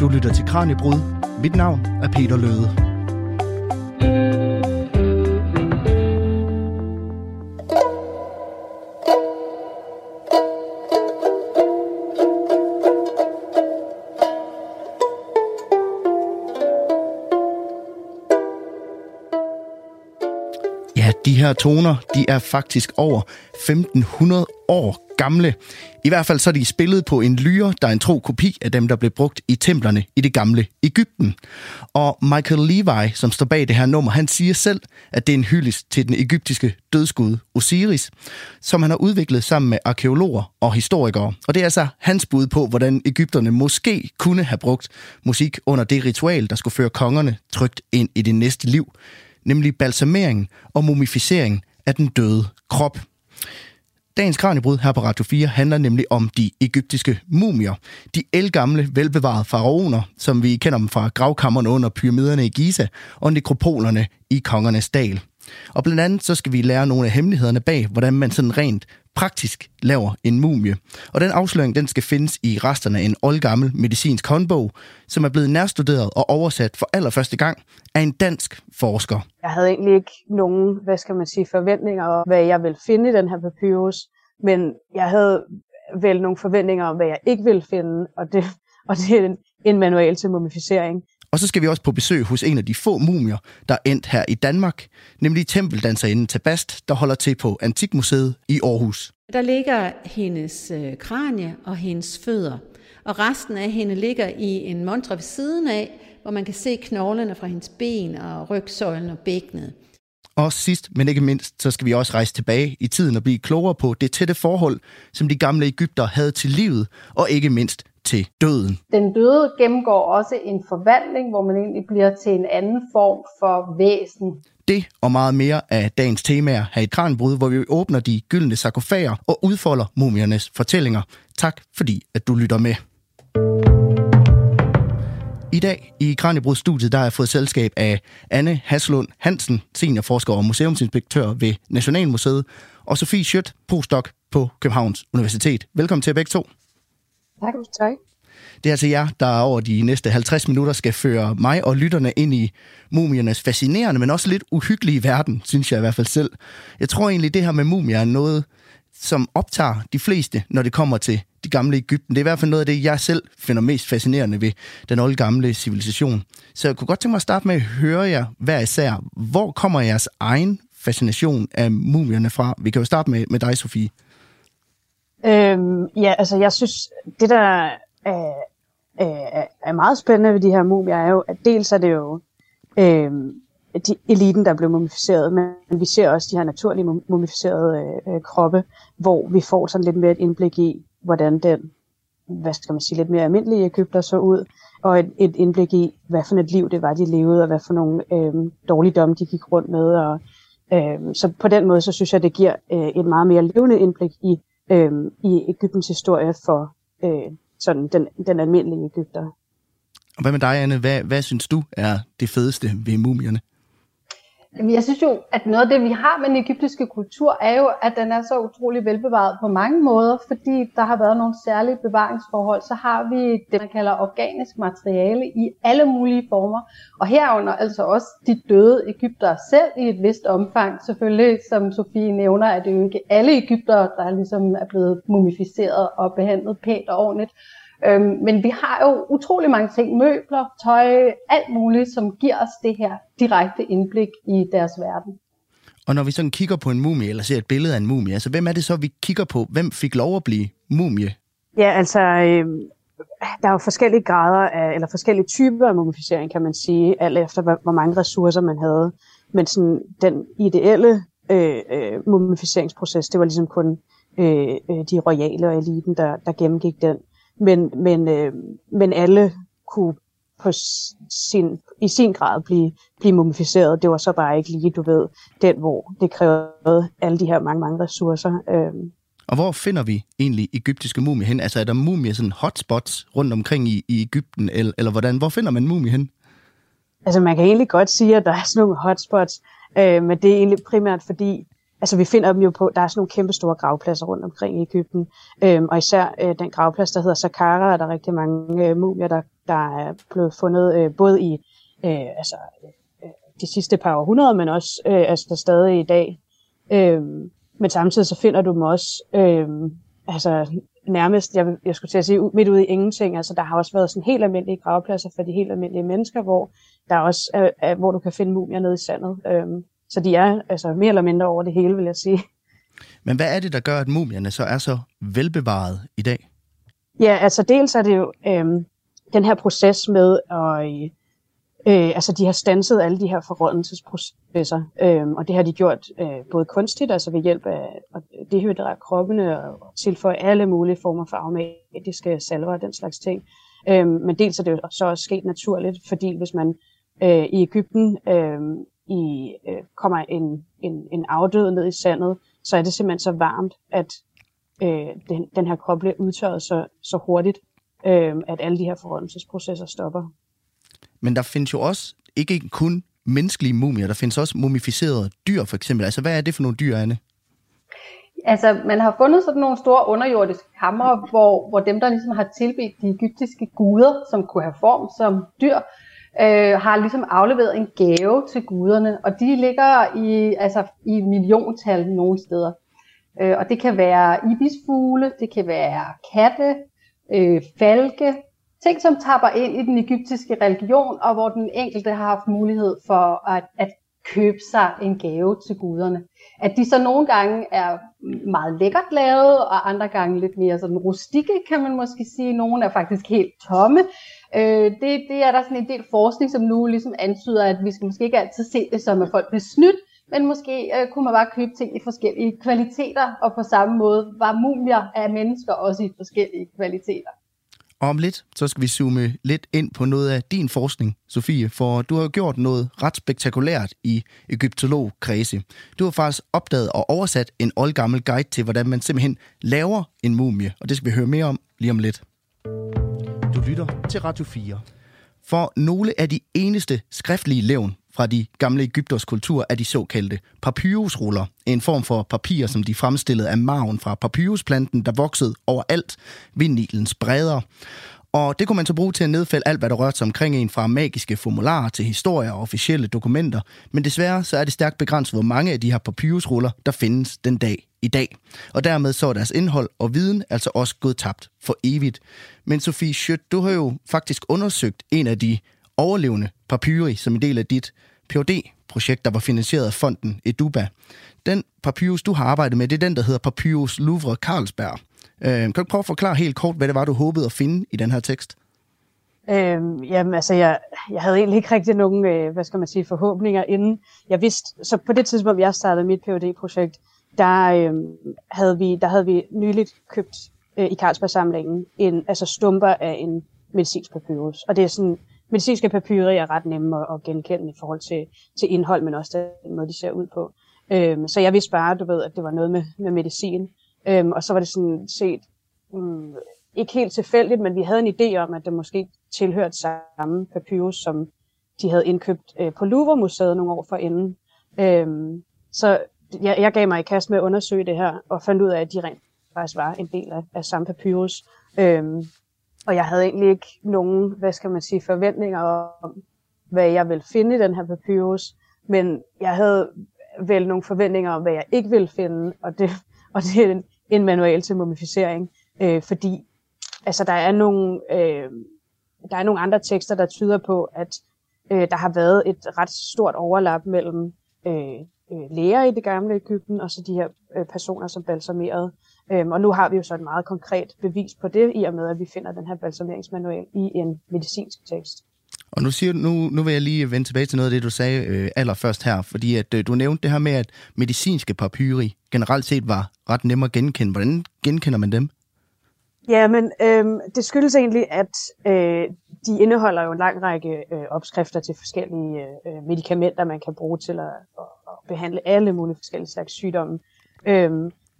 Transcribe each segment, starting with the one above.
Du lytter til Kranjebrud. Mit navn er Peter Løde. De her toner, de er faktisk over 1500 år gamle. I hvert fald så er de spillet på en lyre, der er en tro kopi af dem, der blev brugt i templerne i det gamle Ægypten. Og Michael Levi, som står bag det her nummer, han siger selv, at det er en hyldest til den egyptiske dødsgud Osiris, som han har udviklet sammen med arkeologer og historikere. Og det er altså hans bud på, hvordan Ægypterne måske kunne have brugt musik under det ritual, der skulle føre kongerne trygt ind i det næste liv nemlig balsamering og mumificering af den døde krop. Dagens Kranjebrud her på Radio 4 handler nemlig om de egyptiske mumier. De elgamle, velbevarede faraoner, som vi kender dem fra gravkammerne under pyramiderne i Giza og nekropolerne i Kongernes Dal. Og blandt andet så skal vi lære nogle af hemmelighederne bag, hvordan man sådan rent praktisk laver en mumie. Og den afsløring, den skal findes i resterne af en oldgammel medicinsk håndbog, som er blevet nærstuderet og oversat for allerførste gang af en dansk forsker. Jeg havde egentlig ikke nogen, hvad skal man sige, forventninger om, hvad jeg ville finde i den her papyrus, men jeg havde vel nogle forventninger om, hvad jeg ikke ville finde, og det, og det er en, en manual til mumificering. Og så skal vi også på besøg hos en af de få mumier, der er endt her i Danmark, nemlig tempeldanserinden Tabast, der holder til på Antikmuseet i Aarhus. Der ligger hendes øh, kranie og hendes fødder, og resten af hende ligger i en montre ved siden af, hvor man kan se knoglerne fra hendes ben og rygsøjlen og bækkenet. Og sidst, men ikke mindst, så skal vi også rejse tilbage i tiden og blive klogere på det tætte forhold, som de gamle Ægypter havde til livet, og ikke mindst til døden. Den døde gennemgår også en forvandling, hvor man egentlig bliver til en anden form for væsen. Det og meget mere af dagens temaer her i Kranbrud, hvor vi åbner de gyldne sarkofager og udfolder mumiernes fortællinger. Tak fordi, at du lytter med. I dag i Kranjebrud studiet der har jeg fået selskab af Anne Haslund Hansen, seniorforsker og museumsinspektør ved Nationalmuseet, og Sofie Schødt, postdoc på Københavns Universitet. Velkommen til begge to. Tak. tak. Det er altså jer, der over de næste 50 minutter skal føre mig og lytterne ind i mumiernes fascinerende, men også lidt uhyggelige verden, synes jeg i hvert fald selv. Jeg tror egentlig, det her med mumier er noget, som optager de fleste, når det kommer til de gamle Ægypten. Det er i hvert fald noget af det, jeg selv finder mest fascinerende ved den old gamle civilisation. Så jeg kunne godt tænke mig at starte med at høre jer hver især. Hvor kommer jeres egen fascination af mumierne fra? Vi kan jo starte med, med dig, Sofie. Øhm, ja, altså jeg synes, det der er, er, er meget spændende ved de her mumier, er jo, at dels er det jo øhm, de eliten, der blev mumificeret, men vi ser også de her naturlige mumificerede øh, øh, kroppe, hvor vi får sådan lidt mere et indblik i, hvordan den, hvad skal man sige, lidt mere almindelige Ægypter så ud, og et, et indblik i, hvad for et liv det var, de levede, og hvad for nogle øh, dårligdomme de gik rundt med. Og, øh, så på den måde, så synes jeg, det giver øh, et meget mere levende indblik i, øh, i Ægyptens historie for øh, sådan den, den almindelige Ægypter. Og hvad med dig, Anne? Hvad, hvad synes du er det fedeste ved mumierne? Jeg synes jo, at noget af det, vi har med den egyptiske kultur, er jo, at den er så utrolig velbevaret på mange måder, fordi der har været nogle særlige bevaringsforhold. Så har vi det, man kalder organisk materiale i alle mulige former, og herunder altså også de døde Ægypter selv i et vist omfang. Selvfølgelig, som Sofie nævner, er det jo ikke alle Ægypter, der ligesom er blevet mumificeret og behandlet pænt og ordentligt. Øhm, men vi har jo utrolig mange ting, møbler, tøj, alt muligt, som giver os det her direkte indblik i deres verden. Og når vi sådan kigger på en mumie, eller ser et billede af en mumie, altså hvem er det så, vi kigger på? Hvem fik lov at blive mumie? Ja, altså, øh, der er jo forskellige grader af, eller forskellige typer af mumificering, kan man sige, alt efter hvor mange ressourcer man havde. Men sådan, den ideelle øh, øh, mumificeringsproces, det var ligesom kun øh, øh de royale og eliten, der, der gennemgik den men, men, øh, men alle kunne på sin, i sin grad blive, blive mumificeret. Det var så bare ikke lige, du ved, den, hvor det krævede alle de her mange, mange ressourcer. Øh. Og hvor finder vi egentlig egyptiske mumier hen? Altså er der mumier sådan hotspots rundt omkring i, i Ægypten, eller, eller hvordan? Hvor finder man mumier hen? Altså man kan egentlig godt sige, at der er sådan nogle hotspots, øh, men det er egentlig primært fordi, altså vi finder dem jo på, der er sådan nogle kæmpe store gravpladser rundt omkring i Ægypten, øhm, og især øh, den gravplads, der hedder Saqqara, er der rigtig mange øh, mumier, der, der er blevet fundet øh, både i øh, altså, øh, de sidste par århundreder, men også øh, altså, der stadig i dag. Øhm, men samtidig så finder du dem også øh, altså, nærmest, jeg, jeg skulle til at sige, midt ude i ingenting. Altså, der har også været sådan helt almindelige gravpladser for de helt almindelige mennesker, hvor der også er, er, hvor du kan finde mumier nede i sandet. Øhm, så de er altså mere eller mindre over det hele, vil jeg sige. Men hvad er det, der gør, at mumierne så er så velbevaret i dag? Ja, altså dels er det jo øhm, den her proces med at Øh, altså de har stanset alle de her forrådnelsesprocesser, øh, og det har de gjort øh, både kunstigt, altså ved hjælp af at dehydrere kroppene og tilføje alle mulige former for aromatiske salver og den slags ting. Øh, men dels er det jo så også sket naturligt, fordi hvis man øh, i Ægypten øh, i, øh, kommer en, en, en afdød ned i sandet, så er det simpelthen så varmt, at øh, den, den her krop bliver udtørret så, så hurtigt, øh, at alle de her forrådnelsesprocesser stopper. Men der findes jo også ikke kun menneskelige mumier, der findes også mumificerede dyr for eksempel. Altså hvad er det for nogle dyr, Anne? Altså, man har fundet sådan nogle store underjordiske kamre, hvor, hvor dem, der ligesom har tilbedt de egyptiske guder, som kunne have form som dyr, øh, har ligesom afleveret en gave til guderne, og de ligger i, altså, i milliontal nogle steder. Øh, og det kan være ibisfugle, det kan være katte, øh, falke, ting, som tapper ind i den egyptiske religion, og hvor den enkelte har haft mulighed for at, at købe sig en gave til guderne. At de så nogle gange er meget lækkert lavet, og andre gange lidt mere sådan rustikke, kan man måske sige. Nogle er faktisk helt tomme. Øh, det, det er der sådan en del forskning, som nu ligesom antyder, at vi skal måske ikke altid se det som, at folk bliver snydt, men måske øh, kunne man bare købe ting i forskellige kvaliteter, og på samme måde var mumier af mennesker også i forskellige kvaliteter. Og om lidt, så skal vi zoome lidt ind på noget af din forskning, Sofie, for du har gjort noget ret spektakulært i egyptologkredse. Du har faktisk opdaget og oversat en oldgammel guide til, hvordan man simpelthen laver en mumie, og det skal vi høre mere om lige om lidt. Du lytter til Radio 4. For nogle af de eneste skriftlige levn fra de gamle Ægypters kultur er de såkaldte papyrusruller, en form for papir, som de fremstillede af maven fra papyrusplanten, der voksede overalt ved Nilens bredder. Og det kunne man så bruge til at nedfælde alt, hvad der rørte sig omkring en fra magiske formularer til historier og officielle dokumenter. Men desværre så er det stærkt begrænset, hvor mange af de her papyrusruller, der findes den dag i dag. Og dermed så er deres indhold og viden altså også gået tabt for evigt. Men Sofie Schødt, du har jo faktisk undersøgt en af de overlevende papyri som en del af dit phd projekt der var finansieret af fonden Eduba. Den papyrus, du har arbejdet med, det er den, der hedder Papyrus Louvre Carlsberg. Øh, kan du prøve at forklare helt kort, hvad det var, du håbede at finde i den her tekst? Øhm, jamen, altså, jeg, jeg havde egentlig ikke rigtig nogen, øh, hvad skal man sige, forhåbninger inden. Jeg vidste, så på det tidspunkt, jeg startede mit phd projekt der, øh, havde vi, der havde vi nyligt købt øh, i Carlsberg-samlingen en, altså stumper af en medicinsk papyrus. Og det er sådan, medicinske papyrer er ret nemme at, at genkende i forhold til, til indhold, men også den måde, de ser ud på. Øhm, så jeg vidste bare, du ved, at det var noget med, med medicin. Øhm, og så var det sådan set, mm, ikke helt tilfældigt, men vi havde en idé om, at det måske tilhørte samme papyrus, som de havde indkøbt øh, på Louvre-museet nogle år forinden. Øhm, så jeg, jeg gav mig i kast med at undersøge det her, og fandt ud af, at de rent faktisk var en del af, af samme papyrus. Øhm, og jeg havde egentlig ikke nogen, hvad skal man sige, forventninger om, hvad jeg ville finde i den her papyrus. Men jeg havde vel nogle forventninger om, hvad jeg ikke ville finde, og det, og det er en, en manual til mumificering. Øh, fordi altså, der, er nogle, øh, der er nogle andre tekster, der tyder på, at øh, der har været et ret stort overlap mellem øh, øh, læger i det gamle Ægypten, og så de her øh, personer, som balsamerede. Øhm, og nu har vi jo så et meget konkret bevis på det, i og med at vi finder den her balsameringsmanual i en medicinsk tekst. Og nu, siger nu, nu vil jeg lige vende tilbage til noget af det, du sagde øh, allerførst her, fordi at øh, du nævnte det her med, at medicinske papyri generelt set var ret nemme at genkende. Hvordan genkender man dem? Ja, men øh, det skyldes egentlig, at øh, de indeholder jo en lang række øh, opskrifter til forskellige øh, medicamenter, man kan bruge til at, at, at behandle alle mulige forskellige slags sygdomme. Øh,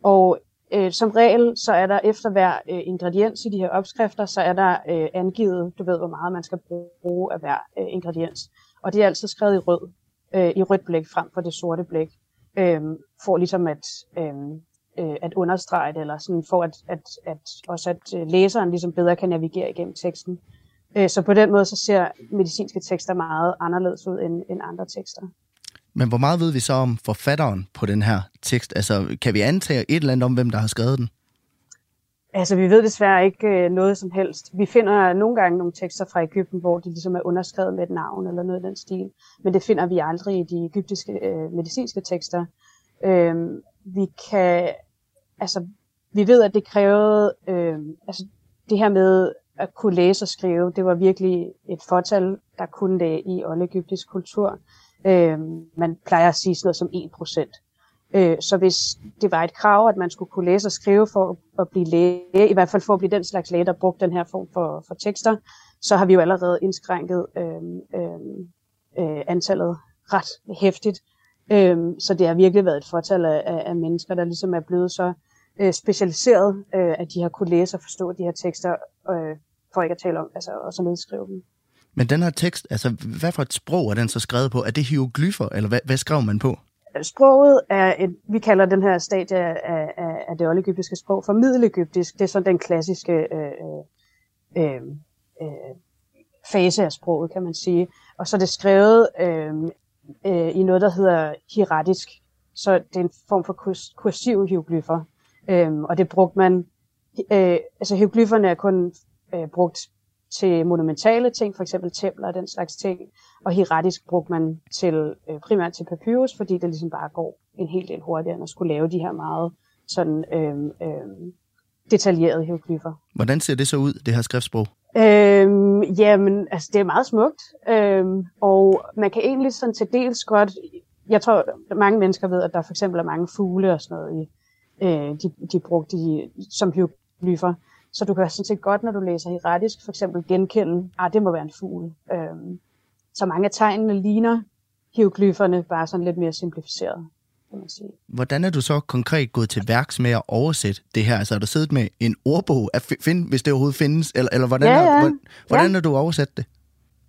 og øh, som regel, så er der efter hver øh, ingrediens i de her opskrifter, så er der øh, angivet, du ved, hvor meget man skal bruge af hver øh, ingrediens. Og det er altid skrevet i rød, øh, i rødt blæk frem for det sorte blæk. øh, for ligesom at, øh, øh, at understrege det, eller sådan for at, at, at også at øh, læseren ligesom bedre kan navigere igennem teksten. Øh, så på den måde så ser medicinske tekster meget anderledes ud end, end andre tekster. Men hvor meget ved vi så om forfatteren på den her tekst? Altså, kan vi antage et eller andet om, hvem der har skrevet den? Altså, vi ved desværre ikke øh, noget som helst. Vi finder nogle gange nogle tekster fra Ægypten, hvor de ligesom er underskrevet med et navn eller noget i den stil. Men det finder vi aldrig i de egyptiske øh, medicinske tekster. Øh, vi kan, altså, vi ved, at det krævede, øh, altså, det her med at kunne læse og skrive, det var virkelig et fortal, der kunne det i oldegyptisk kultur. Øh, man plejer at sige sådan noget som 1%. Øh, så hvis det var et krav, at man skulle kunne læse og skrive for at blive læge, i hvert fald for at blive den slags læge, der brugte den her form for, for tekster, så har vi jo allerede indskrænket øh, øh, antallet ret hæftigt. Øh, så det har virkelig været et fortal af, af mennesker, der ligesom er blevet så øh, specialiseret, øh, at de har kunne læse og forstå de her tekster, øh, for ikke at tale om, altså også nedskrive dem. Men den her tekst, altså hvad for et sprog er den så skrevet på? Er det hieroglyffer, eller hvad, hvad skrev man på? Øh, sproget er et, vi kalder den her stadie af, af, af det oldegyptiske sprog for middelegyptisk. Det er sådan den klassiske øh, øh, øh, øh, fase af sproget, kan man sige. Og så er det skrevet øh, øh, i noget, der hedder hieratisk. Så det er en form for kurs, kursiv hieroglyffer. Øh, og det brugte man, øh, altså hieroglyfferne er kun øh, brugt til monumentale ting, for eksempel templer og den slags ting. Og hieratisk brugte man til, øh, primært til papyrus, fordi det ligesom bare går en hel del hurtigere, end at skulle lave de her meget sådan, øh, øh, detaljerede hieroglyffer. Hvordan ser det så ud, det her skriftsprog? Øhm, jamen, altså det er meget smukt, øhm, og man kan egentlig sådan til dels godt, jeg tror, mange mennesker ved, at der for eksempel er mange fugle og sådan noget, i, øh, de, de brugte de, som hieroglyffer. Så du kan sådan set godt, når du læser hieratisk, for eksempel genkende, ah, det må være en fugl. Øhm, så mange af tegnene ligner hieroglyferne, bare sådan lidt mere simplificeret, kan man sige. Hvordan er du så konkret gået til værks med at oversætte det her? Altså har du siddet med en ordbog, at finde, hvis det overhovedet findes, eller, eller hvordan, Ja, ja. Har, hvordan Ja. har du oversat det?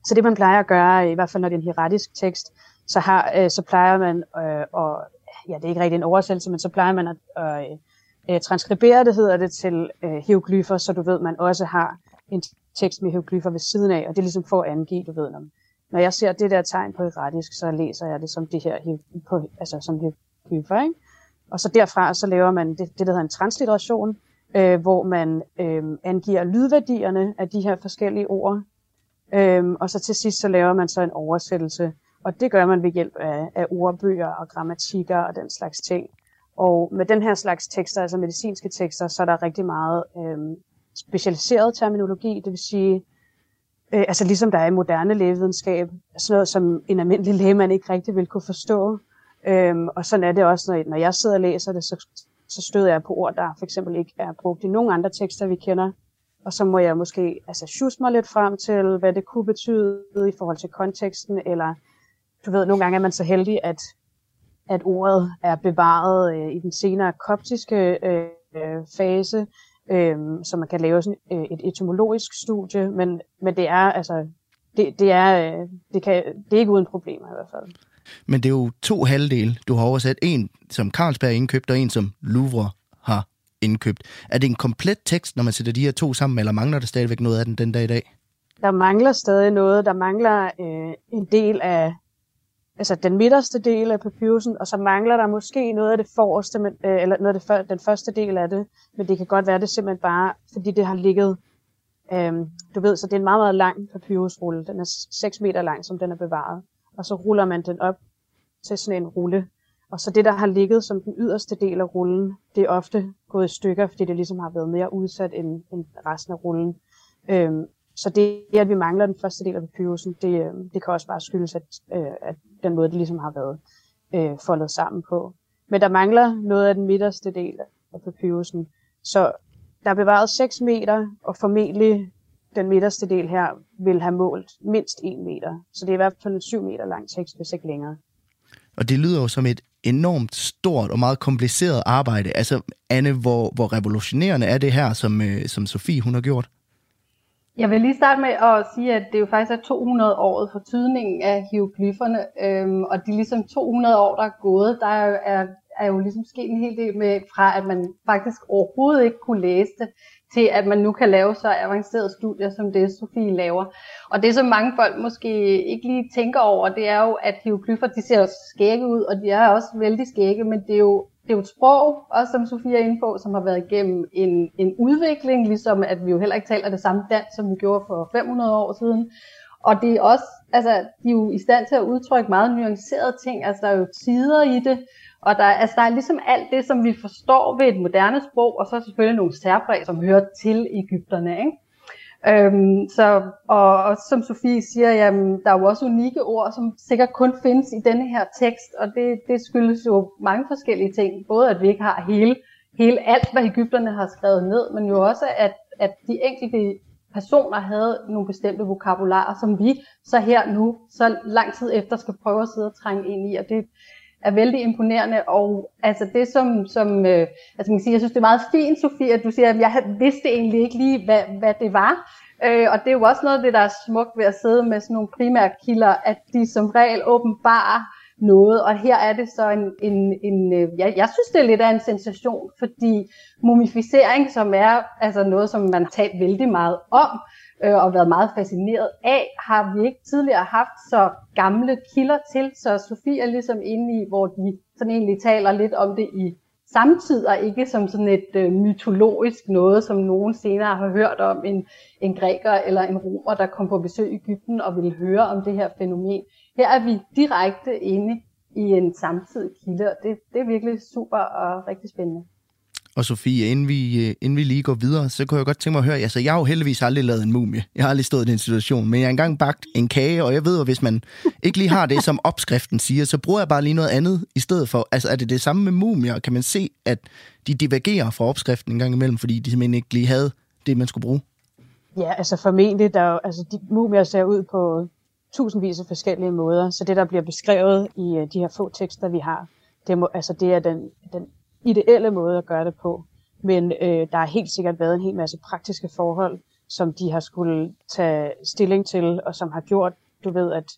Så det man plejer at gøre, i hvert fald når det er en hieratisk tekst, så, har, øh, så plejer man, øh, og ja, det er ikke rigtig en oversættelse, men så plejer man at øh, øh, transkribere det, hedder det, til øh, hieroglyffer, så du ved, man også har en tekst med hieroglyffer ved siden af, og det er ligesom for at angive, du ved, når, når jeg ser det der tegn på hieratisk, så læser jeg det som det her, på, altså som hieroglyfer, ikke? Og så derfra, så laver man det, det der hedder en transliteration, øh, hvor man øh, angiver lydværdierne af de her forskellige ord, Øhm, og så til sidst så laver man så en oversættelse, og det gør man ved hjælp af, af ordbøger og grammatikker og den slags ting. Og med den her slags tekster, altså medicinske tekster, så er der rigtig meget øh, specialiseret terminologi, det vil sige, øh, altså ligesom der er i moderne lægevidenskab, sådan noget som en almindelig lægemand ikke rigtig vil kunne forstå. Øh, og sådan er det også, når, når jeg sidder og læser det, så, så støder jeg på ord, der for eksempel ikke er brugt i nogen andre tekster, vi kender. Og så må jeg måske altså, sjusse mig lidt frem til, hvad det kunne betyde i forhold til konteksten, eller du ved, nogle gange er man så heldig, at, at ordet er bevaret øh, i den senere koptiske øh, fase, øh, så man kan lave sådan, øh, et etymologisk studie, men, men det er altså, det, det, er, øh, det, kan, det er ikke uden problemer i hvert fald. Men det er jo to halvdele, du har oversat. En, som Carlsberg indkøbt, og en, som Louvre har indkøbt. Er det en komplet tekst, når man sætter de her to sammen, eller mangler der stadigvæk noget af den den dag i dag? Der mangler stadig noget. Der mangler øh, en del af, altså den midterste del af papyrusen, og så mangler der måske noget af det forreste, men, øh, eller noget af det, for, den første del af det, men det kan godt være det simpelthen bare, fordi det har ligget, øh, du ved, så det er en meget, meget lang papyrusrulle. Den er 6 meter lang, som den er bevaret. Og så ruller man den op til sådan en rulle. Og så det, der har ligget som den yderste del af rullen, det er ofte gået i stykker, fordi det ligesom har været mere udsat end, end resten af rullen. Øhm, så det, at vi mangler den første del af papyrusen, det, øhm, det kan også bare skyldes, at, øh, at den måde, det ligesom har været øh, foldet sammen på. Men der mangler noget af den midterste del af papyrusen. Så der er bevaret 6 meter, og formentlig den midterste del her vil have målt mindst 1 meter. Så det er i hvert fald en 7 meter lang tekst, hvis ikke længere. Og det lyder jo som et enormt stort og meget kompliceret arbejde. Altså, Anne, hvor, hvor revolutionerende er det her, som, øh, som Sofie hun har gjort? Jeg vil lige starte med at sige, at det jo faktisk er 200 året for tydningen af hieroglyferne, øhm, og de ligesom 200 år, der er gået, der er, er, er jo ligesom sket en hel del med, fra at man faktisk overhovedet ikke kunne læse det, til at man nu kan lave så avancerede studier, som det Sofie laver. Og det, som mange folk måske ikke lige tænker over, det er jo, at hieroglyffer, de ser jo skægge ud, og de er også vældig skægge, men det er jo det er jo et sprog, også som Sofia er inde på, som har været igennem en, en udvikling, ligesom at vi jo heller ikke taler det samme dansk, som vi gjorde for 500 år siden. Og det er også, altså, de er jo i stand til at udtrykke meget nuancerede ting, altså der er jo tider i det, og der, altså, der er ligesom alt det, som vi forstår ved et moderne sprog, og så selvfølgelig nogle særpræg, som hører til Ægypterne. Ikke? Øhm, så, og, og som Sofie siger, jamen, der er jo også unikke ord, som sikkert kun findes i denne her tekst, og det, det skyldes jo mange forskellige ting. Både at vi ikke har hele, hele alt, hvad Ægypterne har skrevet ned, men jo også, at, at de enkelte personer havde nogle bestemte vokabularer, som vi så her nu, så lang tid efter, skal prøve at sidde og trænge ind i, og det er vældig imponerende, og altså det som, som øh, altså man kan sige, jeg synes det er meget fint, Sofie, at du siger, at jeg vidste egentlig ikke lige, hvad, hvad det var, øh, og det er jo også noget af det, der er smukt ved at sidde med sådan nogle primære kilder, at de som regel åbenbarer noget, og her er det så en, en, en øh, jeg, jeg synes det er lidt af en sensation, fordi mumificering, som er altså noget, som man har talt vældig meget om, øh, og været meget fascineret af, har vi ikke tidligere haft så gamle kilder til, så Sofie er ligesom inde i, hvor de sådan egentlig taler lidt om det i samtid, og ikke som sådan et øh, mytologisk noget, som nogen senere har hørt om en, en græker eller en romer, der kom på besøg i Ægypten og ville høre om det her fænomen. Her er vi direkte inde i en samtidig kilde, og det, det er virkelig super og rigtig spændende. Og Sofie, inden vi, øh, inden vi lige går videre, så kunne jeg godt tænke mig at høre, altså jeg har jo heldigvis aldrig lavet en mumie. Jeg har aldrig stået i den situation, men jeg har engang bagt en kage, og jeg ved, at hvis man ikke lige har det, som opskriften siger, så bruger jeg bare lige noget andet i stedet for. Altså er det det samme med mumier? Kan man se, at de divergerer fra opskriften en gang imellem, fordi de simpelthen ikke lige havde det, man skulle bruge? Ja, altså formentlig, der, altså de mumier ser ud på tusindvis af forskellige måder, så det, der bliver beskrevet i øh, de her få tekster, vi har, det, må, altså, det er den, den ideelle måde at gøre det på. Men øh, der har helt sikkert været en hel masse praktiske forhold, som de har skulle tage stilling til, og som har gjort, du ved, at,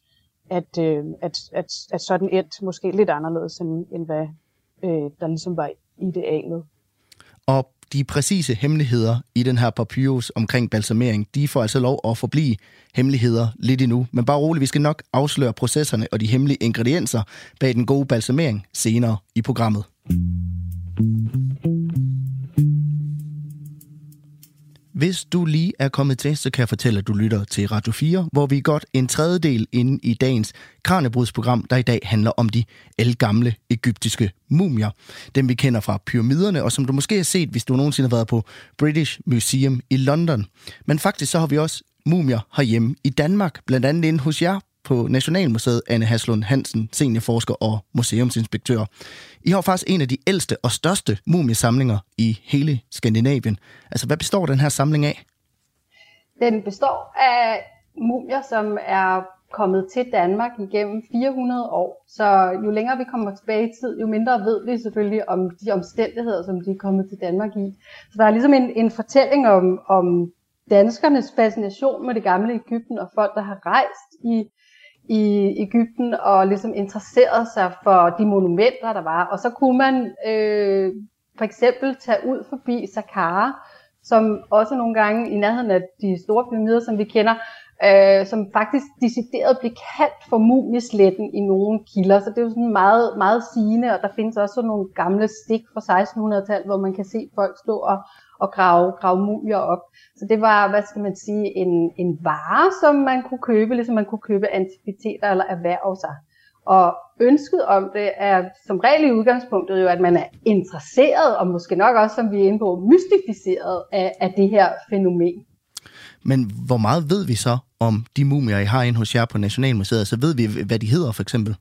at, øh, at, at, at sådan endt måske lidt anderledes, end, end hvad øh, der ligesom var idealet. Og de præcise hemmeligheder i den her papyrus omkring balsamering, de får altså lov at forblive hemmeligheder lidt endnu. Men bare roligt, vi skal nok afsløre processerne og de hemmelige ingredienser bag den gode balsamering senere i programmet. Hvis du lige er kommet til, så kan jeg fortælle, at du lytter til Radio 4, hvor vi er godt en tredjedel inde i dagens Kranebrudsprogram, der i dag handler om de elgamle egyptiske mumier. Dem vi kender fra pyramiderne, og som du måske har set, hvis du nogensinde har været på British Museum i London. Men faktisk så har vi også mumier herhjemme i Danmark, blandt andet inde hos jer på Nationalmuseet, Anne Haslund Hansen, seniorforsker og museumsinspektør. I har faktisk en af de ældste og største mumiesamlinger i hele Skandinavien. Altså, hvad består den her samling af? Den består af mumier, som er kommet til Danmark igennem 400 år. Så jo længere vi kommer tilbage i tid, jo mindre ved vi selvfølgelig om de omstændigheder, som de er kommet til Danmark i. Så der er ligesom en, en fortælling om, om danskernes fascination med det gamle Ægypten og folk, der har rejst i i Ægypten og ligesom interesserede sig for de monumenter, der var. Og så kunne man øh, for eksempel tage ud forbi Saqqara, som også nogle gange i nærheden af de store pyramider, som vi kender, øh, som faktisk decideret blev kaldt for mumiesletten i nogle kilder. Så det er jo sådan meget, meget sigende, og der findes også nogle gamle stik fra 1600-tallet, hvor man kan se folk stå og, og grave, grave mumier op. Så det var, hvad skal man sige, en, en vare, som man kunne købe, ligesom man kunne købe antikviteter eller erhverve sig. Og ønsket om det er som regel i udgangspunktet jo, at man er interesseret, og måske nok også, som vi er inde på, mystificeret af, af det her fænomen. Men hvor meget ved vi så om de mumier, I har inde hos jer på Nationalmuseet? Så ved vi, hvad de hedder for eksempel?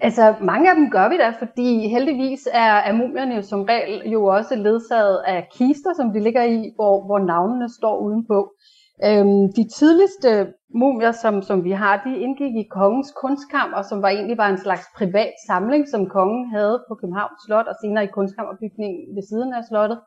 Altså, mange af dem gør vi da, fordi heldigvis er, er mumierne jo som regel jo også ledsaget af kister, som de ligger i, hvor, hvor navnene står udenpå. Øhm, de tidligste mumier, som, som vi har, de indgik i kongens kunstkammer, som var egentlig var en slags privat samling, som kongen havde på Københavns Slot, og senere i kunstkammerbygningen ved siden af slottet.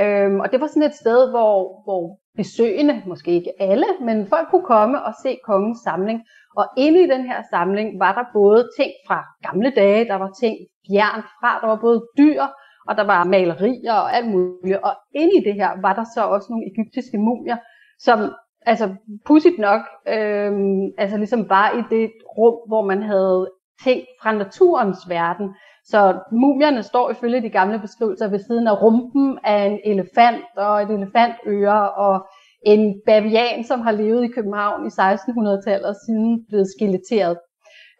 Øhm, og det var sådan et sted, hvor, hvor besøgende, måske ikke alle, men folk kunne komme og se kongens samling. Og inde i den her samling var der både ting fra gamle dage, der var ting fjern fra, der var både dyr, og der var malerier og alt muligt. Og inde i det her var der så også nogle egyptiske mumier, som altså pudsigt nok, øh, altså ligesom var i det rum, hvor man havde ting fra naturens verden. Så mumierne står ifølge de gamle beskrivelser ved siden af rumpen af en elefant og et elefantøre og en bavian, som har levet i København i 1600-tallet og siden blevet skeletteret.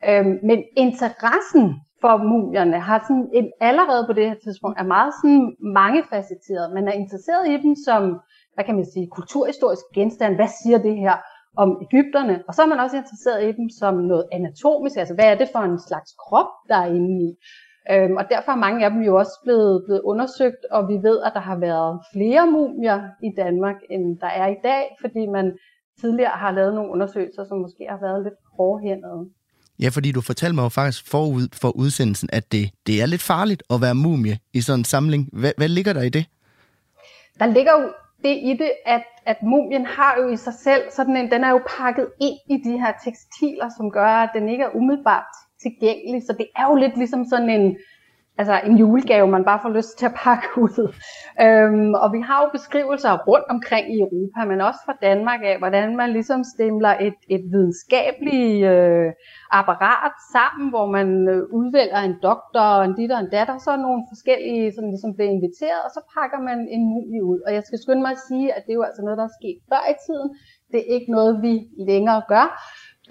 Øhm, men interessen for mumierne har sådan en, allerede på det her tidspunkt er meget sådan mangefacetteret. Man er interesseret i dem som, hvad kan man sige, kulturhistorisk genstand. Hvad siger det her om Ægypterne? Og så er man også interesseret i dem som noget anatomisk, altså hvad er det for en slags krop, der er inde i? Øhm, og derfor er mange af dem jo også blevet, blevet undersøgt, og vi ved, at der har været flere mumier i Danmark, end der er i dag, fordi man tidligere har lavet nogle undersøgelser, som måske har været lidt hårdhændede. Ja, fordi du fortalte mig jo faktisk forud for udsendelsen, at det, det er lidt farligt at være mumie i sådan en samling. Hvad, hvad ligger der i det? Der ligger jo det i det, at, at mumien har jo i sig selv, sådan en, den er jo pakket ind i de her tekstiler, som gør, at den ikke er umiddelbart tilgængelig. Så det er jo lidt ligesom sådan en, altså en julegave, man bare får lyst til at pakke ud. Øhm, og vi har jo beskrivelser rundt omkring i Europa, men også fra Danmark af, hvordan man ligesom stemler et, et videnskabeligt øh, apparat sammen, hvor man øh, udvælger en doktor, en dit og en datter, så er nogle forskellige, som ligesom bliver inviteret, og så pakker man en mumie ud. Og jeg skal skynde mig at sige, at det er jo altså noget, der er sket før i tiden. Det er ikke noget, vi længere gør.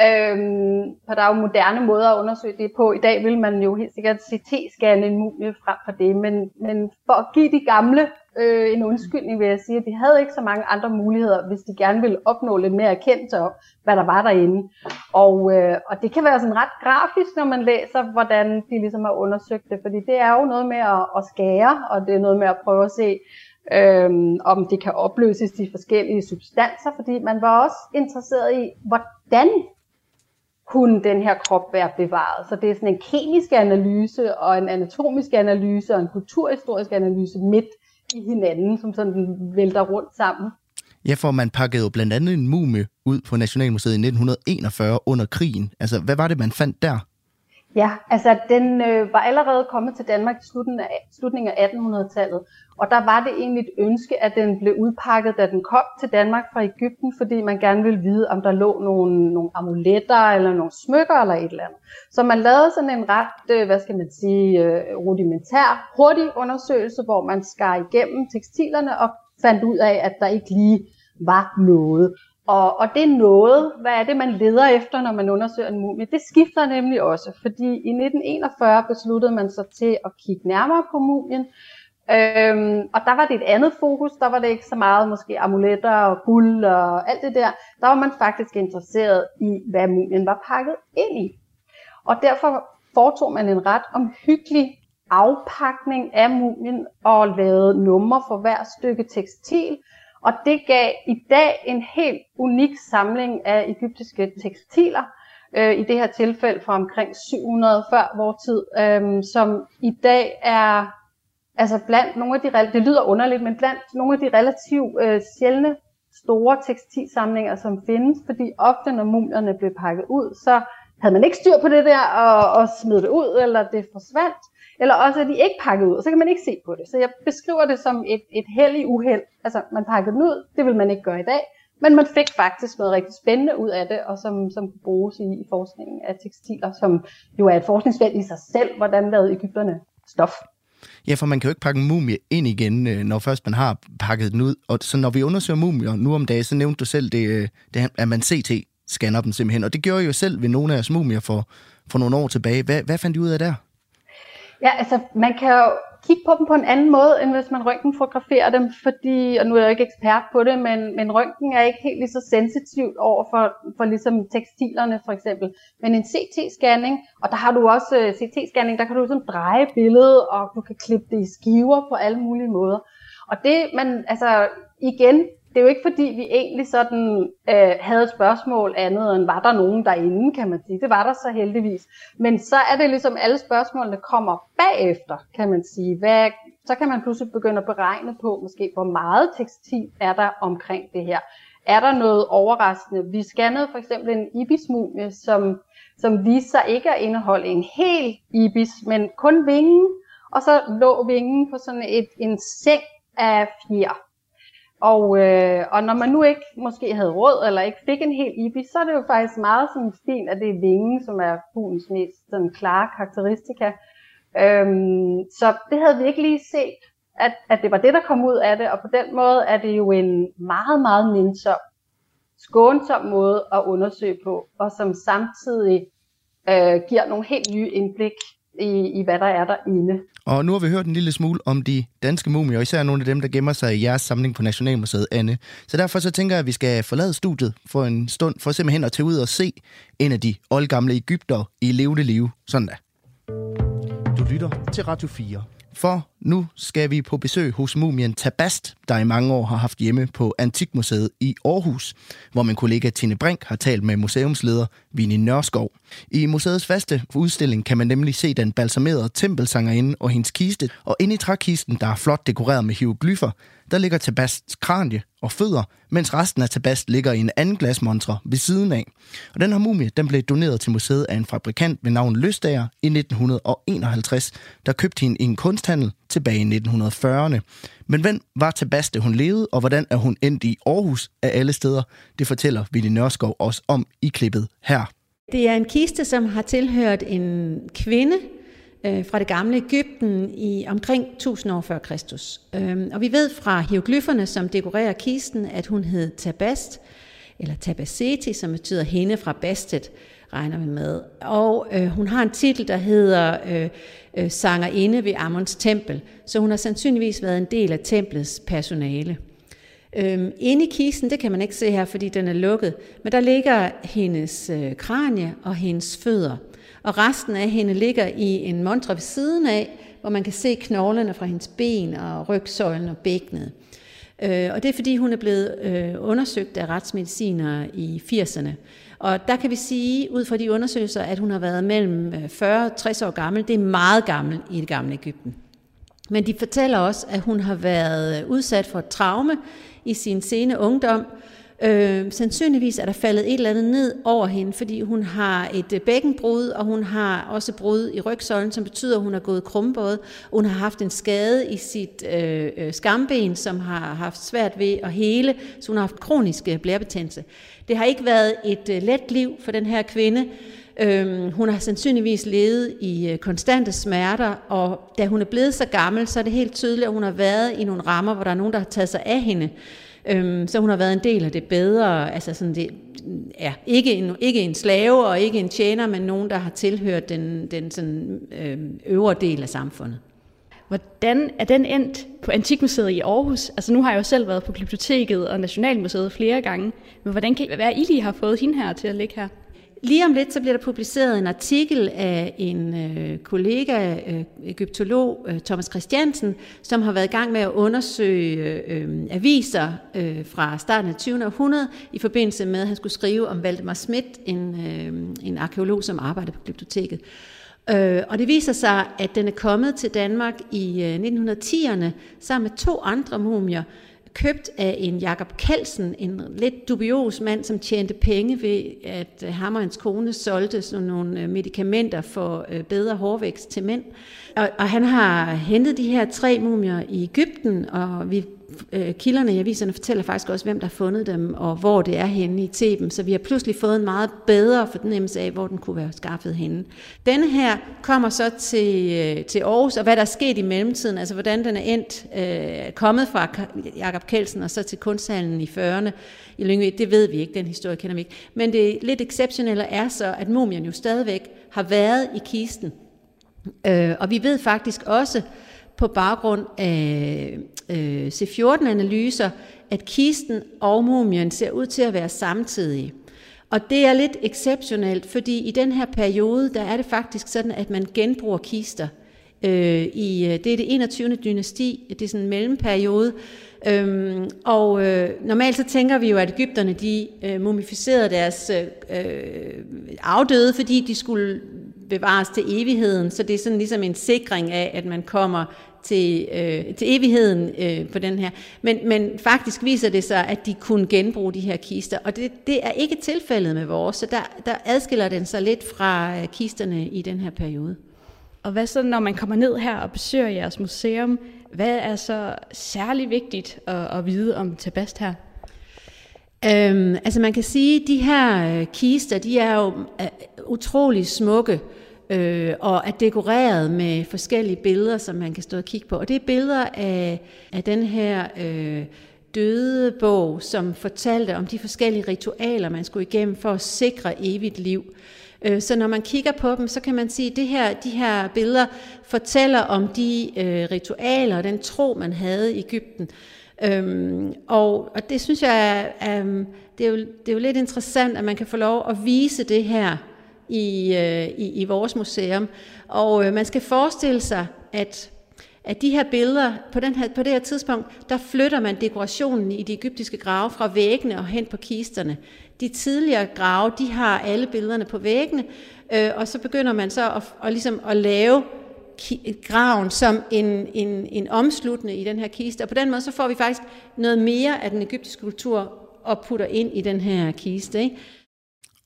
Øhm, for der er jo moderne måder at undersøge det på. I dag vil man jo helt sikkert CT-scanne en mumie frem for det, men, men for at give de gamle øh, en undskyldning vil jeg sige, at de havde ikke så mange andre muligheder, hvis de gerne ville opnå lidt mere erkendelse om, hvad der var derinde. Og, øh, og det kan være sådan ret grafisk, når man læser, hvordan de ligesom har undersøgt det, fordi det er jo noget med at, at skære, og det er noget med at prøve at se, øhm, om det kan opløses de forskellige substanser, fordi man var også interesseret i, hvordan kunne den her krop være bevaret. Så det er sådan en kemisk analyse og en anatomisk analyse og en kulturhistorisk analyse midt i hinanden, som sådan vælter rundt sammen. Ja, for man pakkede jo blandt andet en mumie ud på Nationalmuseet i 1941 under krigen. Altså, hvad var det, man fandt der? Ja, altså den øh, var allerede kommet til Danmark i slutningen af, slutningen af 1800-tallet, og der var det egentlig et ønske, at den blev udpakket, da den kom til Danmark fra Ægypten, fordi man gerne ville vide, om der lå nogle, nogle amuletter eller nogle smykker eller et eller andet. Så man lavede sådan en ret, øh, hvad skal man sige, øh, rudimentær, hurtig undersøgelse, hvor man skar igennem tekstilerne og fandt ud af, at der ikke lige var noget. Og, og det er noget, hvad er det, man leder efter, når man undersøger en mumie? Det skifter nemlig også, fordi i 1941 besluttede man sig til at kigge nærmere på mumien, Øhm, og der var det et andet fokus, der var det ikke så meget måske amuletter og guld og alt det der. Der var man faktisk interesseret i, hvad mumien var pakket ind i. Og derfor foretog man en ret omhyggelig afpakning af mumien og lavede numre for hver stykke tekstil. Og det gav i dag en helt unik samling af egyptiske tekstiler, øh, i det her tilfælde fra omkring 700 før vores tid, øh, som i dag er altså blandt nogle af de, det lyder underligt, men blandt nogle af de relativt øh, sjældne store tekstilsamlinger, som findes, fordi ofte når mumierne blev pakket ud, så havde man ikke styr på det der og, og smed det ud, eller det forsvandt, eller også er de ikke pakket ud, og så kan man ikke se på det. Så jeg beskriver det som et, et held i uheld. Altså, man pakkede den ud, det vil man ikke gøre i dag, men man fik faktisk noget rigtig spændende ud af det, og som, som kunne bruges i, i forskningen af tekstiler, som jo er et forskningsfelt i sig selv, hvordan lavede Ægypterne stof. Ja, for man kan jo ikke pakke en mumie ind igen, øh, når først man har pakket den ud. Og så når vi undersøger mumier nu om dagen, så nævnte du selv, det, øh, det, at man CT-scanner dem simpelthen. Og det gjorde jeg jo selv ved nogle af jeres mumier for, for nogle år tilbage. Hvad, hvad fandt I ud af der? Ja, altså man kan jo kigge på dem på en anden måde, end hvis man røntgenfotograferer dem, fordi, og nu er jeg jo ikke ekspert på det, men, men røntgen er ikke helt lige så sensitivt over for, for ligesom tekstilerne for eksempel. Men en CT-scanning, og der har du også øh, uh, CT-scanning, der kan du ligesom dreje billedet, og du kan klippe det i skiver på alle mulige måder. Og det, man, altså igen, det er jo ikke fordi, vi egentlig sådan øh, havde et spørgsmål andet end, var der nogen derinde, kan man sige. Det var der så heldigvis. Men så er det ligesom, alle spørgsmålene kommer bagefter, kan man sige. Hvad så kan man pludselig begynde at beregne på, måske hvor meget tekstil er der omkring det her. Er der noget overraskende? Vi scannede for eksempel en ibismumie, som, som viste sig ikke at indeholde en hel ibis, men kun vingen, og så lå vingen på sådan et, en seng af fjer. Og, øh, og når man nu ikke måske havde råd, eller ikke fik en hel ibis, så er det jo faktisk meget sådan stil at det er vingen, som er fuglens mest sådan, klare karakteristika. Øhm, så det havde vi ikke lige set, at, at det var det, der kom ud af det, og på den måde er det jo en meget, meget nænsom, skånsom måde at undersøge på, og som samtidig øh, giver nogle helt nye indblik i, i, hvad der er derinde. Og nu har vi hørt en lille smule om de danske mumier, og især nogle af dem, der gemmer sig i jeres samling på Nationalmuseet, Anne. Så derfor så tænker jeg, at vi skal forlade studiet for en stund, for simpelthen at tage ud og se en af de oldgamle Ægypter i levende liv. Sådan da. Du lytter til Radio 4. For nu skal vi på besøg hos mumien Tabast, der i mange år har haft hjemme på Antikmuseet i Aarhus, hvor min kollega Tine Brink har talt med museumsleder Vinnie Nørskov. I museets faste udstilling kan man nemlig se den balsamerede tempelsangerinde og hendes kiste, og inde i trækisten, der er flot dekoreret med hieroglyffer, der ligger Tabasts kranje og fødder, mens resten af Tabast ligger i en anden glasmontre ved siden af. Og den her mumie, den blev doneret til museet af en fabrikant ved navn Løstager i 1951, der købte hende i en kunsthandel tilbage i 1940'erne. Men hvem var Tabaste, hun levede, og hvordan er hun endt i Aarhus af alle steder? Det fortæller Ville Nørskov os om i klippet her. Det er en kiste, som har tilhørt en kvinde, øh, fra det gamle Ægypten i omkring 1000 år før Kristus. Øhm, og vi ved fra hieroglyferne, som dekorerer kisten, at hun hed Tabast, eller Tabaseti, som betyder hende fra Bastet, regner vi med. Og øh, hun har en titel, der hedder øh, øh, Sangerinde ved Amons tempel, så hun har sandsynligvis været en del af templets personale. Øhm, inde i kisten, det kan man ikke se her, fordi den er lukket, men der ligger hendes øh, kranie og hendes fødder og resten af hende ligger i en montre ved siden af, hvor man kan se knoglerne fra hendes ben og rygsøjlen og bækkenet. Øh, og det er fordi, hun er blevet øh, undersøgt af retsmedicinere i 80'erne. Og der kan vi sige, ud fra de undersøgelser, at hun har været mellem øh, 40 og 60 år gammel. Det er meget gammel i det gamle Ægypten. Men de fortæller også, at hun har været udsat for et traume i sin sene ungdom, Øh, sandsynligvis er der faldet et eller andet ned over hende, fordi hun har et øh, bækkenbrud, og hun har også brud i rygsøjlen, som betyder, at hun har gået krumbåd. Hun har haft en skade i sit øh, øh, skamben, som har haft svært ved at hele, så hun har haft kronisk øh, blærebetændelse. Det har ikke været et øh, let liv for den her kvinde. Øhm, hun har sandsynligvis levet i øh, konstante smerter, og da hun er blevet så gammel, så er det helt tydeligt, at hun har været i nogle rammer, hvor der er nogen, der har taget sig af hende. Øhm, så hun har været en del af det bedre, altså sådan det, ja, ikke en, ikke en slave og ikke en tjener, men nogen, der har tilhørt den, den sådan, øhm, øvre del af samfundet. Hvordan er den endt på Antikmuseet i Aarhus? Altså nu har jeg jo selv været på Glyptoteket og Nationalmuseet flere gange, men hvordan kan hvad I lige har fået hende her til at ligge her? Lige om lidt så bliver der publiceret en artikel af en øh, kollega, øh, egyptolog øh, Thomas Christiansen, som har været i gang med at undersøge øh, aviser øh, fra starten af 20. århundrede i forbindelse med, at han skulle skrive om Valdemar Schmidt, en, øh, en arkeolog, som arbejder på biblioteket. Øh, og det viser sig, at den er kommet til Danmark i øh, 1910'erne sammen med to andre mumier, købt af en Jakob Kelsen, en lidt dubios mand, som tjente penge ved, at øh, ham og hans kone solgte sådan nogle øh, medicamenter for øh, bedre hårvækst til mænd. Og, og han har hentet de her tre mumier i Ægypten, og vi øh, kilderne i aviserne fortæller faktisk også, hvem der har fundet dem, og hvor det er henne i Theben. Så vi har pludselig fået en meget bedre fornemmelse af, hvor den kunne være skaffet henne. Denne her kommer så til, øh, til Aarhus, og hvad der er sket i mellemtiden, altså hvordan den er endt, øh, kommet fra Jakob Kelsen og så til kunsthallen i 40'erne i Lyngby, det ved vi ikke, den historie kender vi ikke. Men det lidt exceptionelle er så, at mumien jo stadigvæk har været i kisten. Øh, og vi ved faktisk også, på baggrund af øh, C14-analyser, at kisten og mumien ser ud til at være samtidige. Og det er lidt exceptionelt, fordi i den her periode, der er det faktisk sådan, at man genbruger kister. Øh, i, øh, det er det 21. dynasti, det er sådan en mellemperiode. Øhm, og øh, normalt så tænker vi jo, at Ægypterne de øh, mumificerede deres øh, øh afdøde, fordi de skulle bevares til evigheden. Så det er sådan ligesom en sikring af, at man kommer til, øh, til evigheden øh, på den her. Men, men faktisk viser det sig, at de kunne genbruge de her kister, og det, det er ikke tilfældet med vores, så der, der adskiller den sig lidt fra øh, kisterne i den her periode. Og hvad så, når man kommer ned her og besøger jeres museum? Hvad er så særlig vigtigt at, at vide om Tabast her? Øhm, altså man kan sige, at de her øh, kister, de er jo øh, utrolig smukke øh, og er dekoreret med forskellige billeder, som man kan stå og kigge på. Og det er billeder af, af den her øh, døde bog, som fortalte om de forskellige ritualer, man skulle igennem for at sikre evigt liv. Øh, så når man kigger på dem, så kan man sige, at det her, de her billeder fortæller om de øh, ritualer og den tro, man havde i Ægypten. Øhm, og, og det synes jeg er, um, det er, jo, det er jo lidt interessant, at man kan få lov at vise det her i, øh, i, i vores museum. Og øh, man skal forestille sig, at at de her billeder, på, den her, på det her tidspunkt, der flytter man dekorationen i de egyptiske grave fra væggene og hen på kisterne. De tidligere grave, de har alle billederne på væggene, øh, og så begynder man så at, og ligesom at lave graven som en, en, en omsluttende i den her kiste. Og på den måde så får vi faktisk noget mere af den egyptiske kultur og putter ind i den her kiste. Ikke?